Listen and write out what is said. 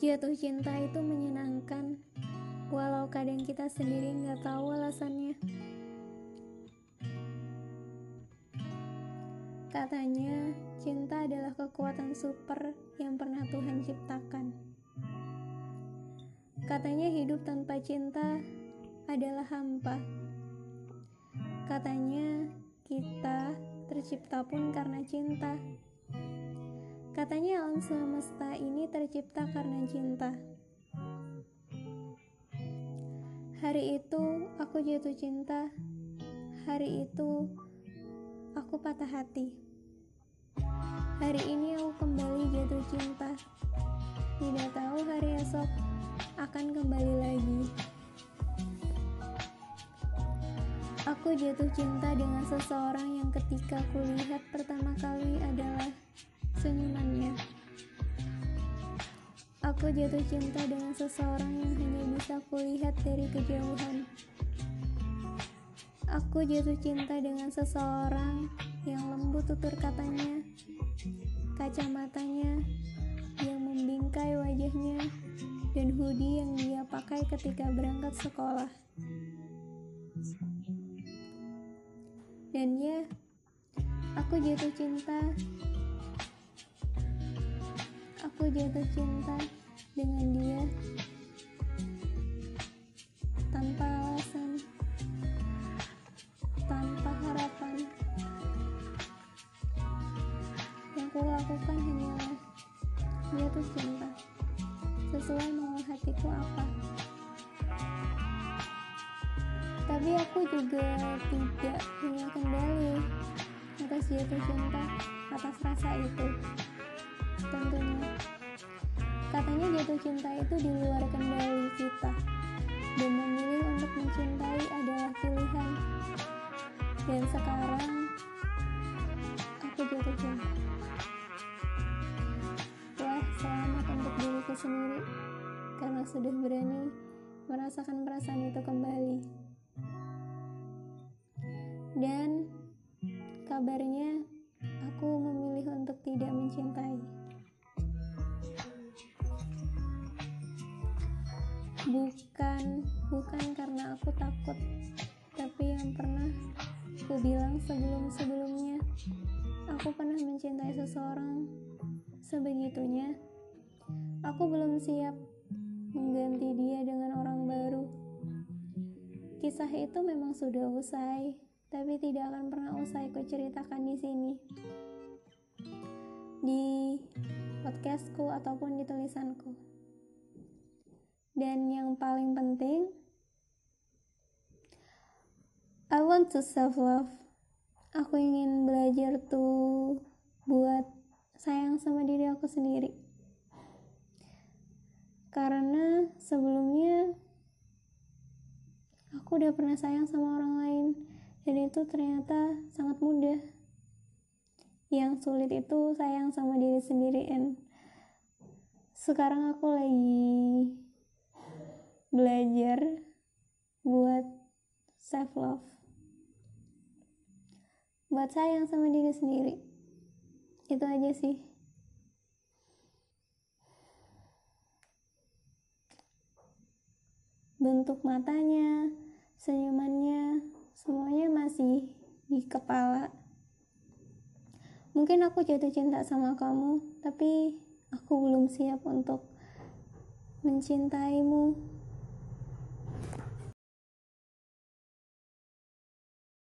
Jatuh cinta itu menyenangkan, walau kadang kita sendiri nggak tahu alasannya. Katanya, cinta adalah kekuatan super yang pernah Tuhan ciptakan. Katanya hidup tanpa cinta adalah hampa. Katanya kita tercipta pun karena cinta. Katanya alam semesta ini tercipta karena cinta. Hari itu aku jatuh cinta. Hari itu aku patah hati. Hari ini aku kembali jatuh cinta. Tidak tahu hari esok akan kembali lagi. Aku jatuh cinta dengan seseorang yang ketika kulihat pertama kali adalah senyumannya. Aku jatuh cinta dengan seseorang yang hanya bisa kulihat dari kejauhan. Aku jatuh cinta dengan seseorang yang lembut tutur katanya, kacamatanya yang membingkai wajahnya, dan hoodie yang dia pakai ketika berangkat sekolah. Dan ya, aku jatuh cinta aku jatuh cinta dengan dia tanpa alasan, tanpa harapan. Yang kulakukan hanyalah jatuh cinta sesuai mau hatiku apa. Tapi aku juga tidak punya kendali atas jatuh cinta, atas rasa itu tentunya. Katanya jatuh cinta itu di luar kendali kita, dan memilih untuk mencintai adalah pilihan. Dan sekarang, aku jatuh cinta. Wah, selamat untuk diriku sendiri, karena sudah berani merasakan perasaan itu kembali. Dan kabarnya, Bukan, karena aku takut, tapi yang pernah aku bilang sebelum-sebelumnya, aku pernah mencintai seseorang sebegitunya. Aku belum siap mengganti dia dengan orang baru. Kisah itu memang sudah usai, tapi tidak akan pernah usai kuceritakan di sini. Di podcastku ataupun di tulisanku. Dan yang paling penting, I want to self love. Aku ingin belajar tuh buat sayang sama diri aku sendiri. Karena sebelumnya aku udah pernah sayang sama orang lain dan itu ternyata sangat mudah. Yang sulit itu sayang sama diri sendiri and sekarang aku lagi belajar buat self love buat sayang sama diri sendiri. Itu aja sih. Bentuk matanya senyumannya semuanya masih di kepala. Mungkin aku jatuh cinta sama kamu tapi aku belum siap untuk mencintaimu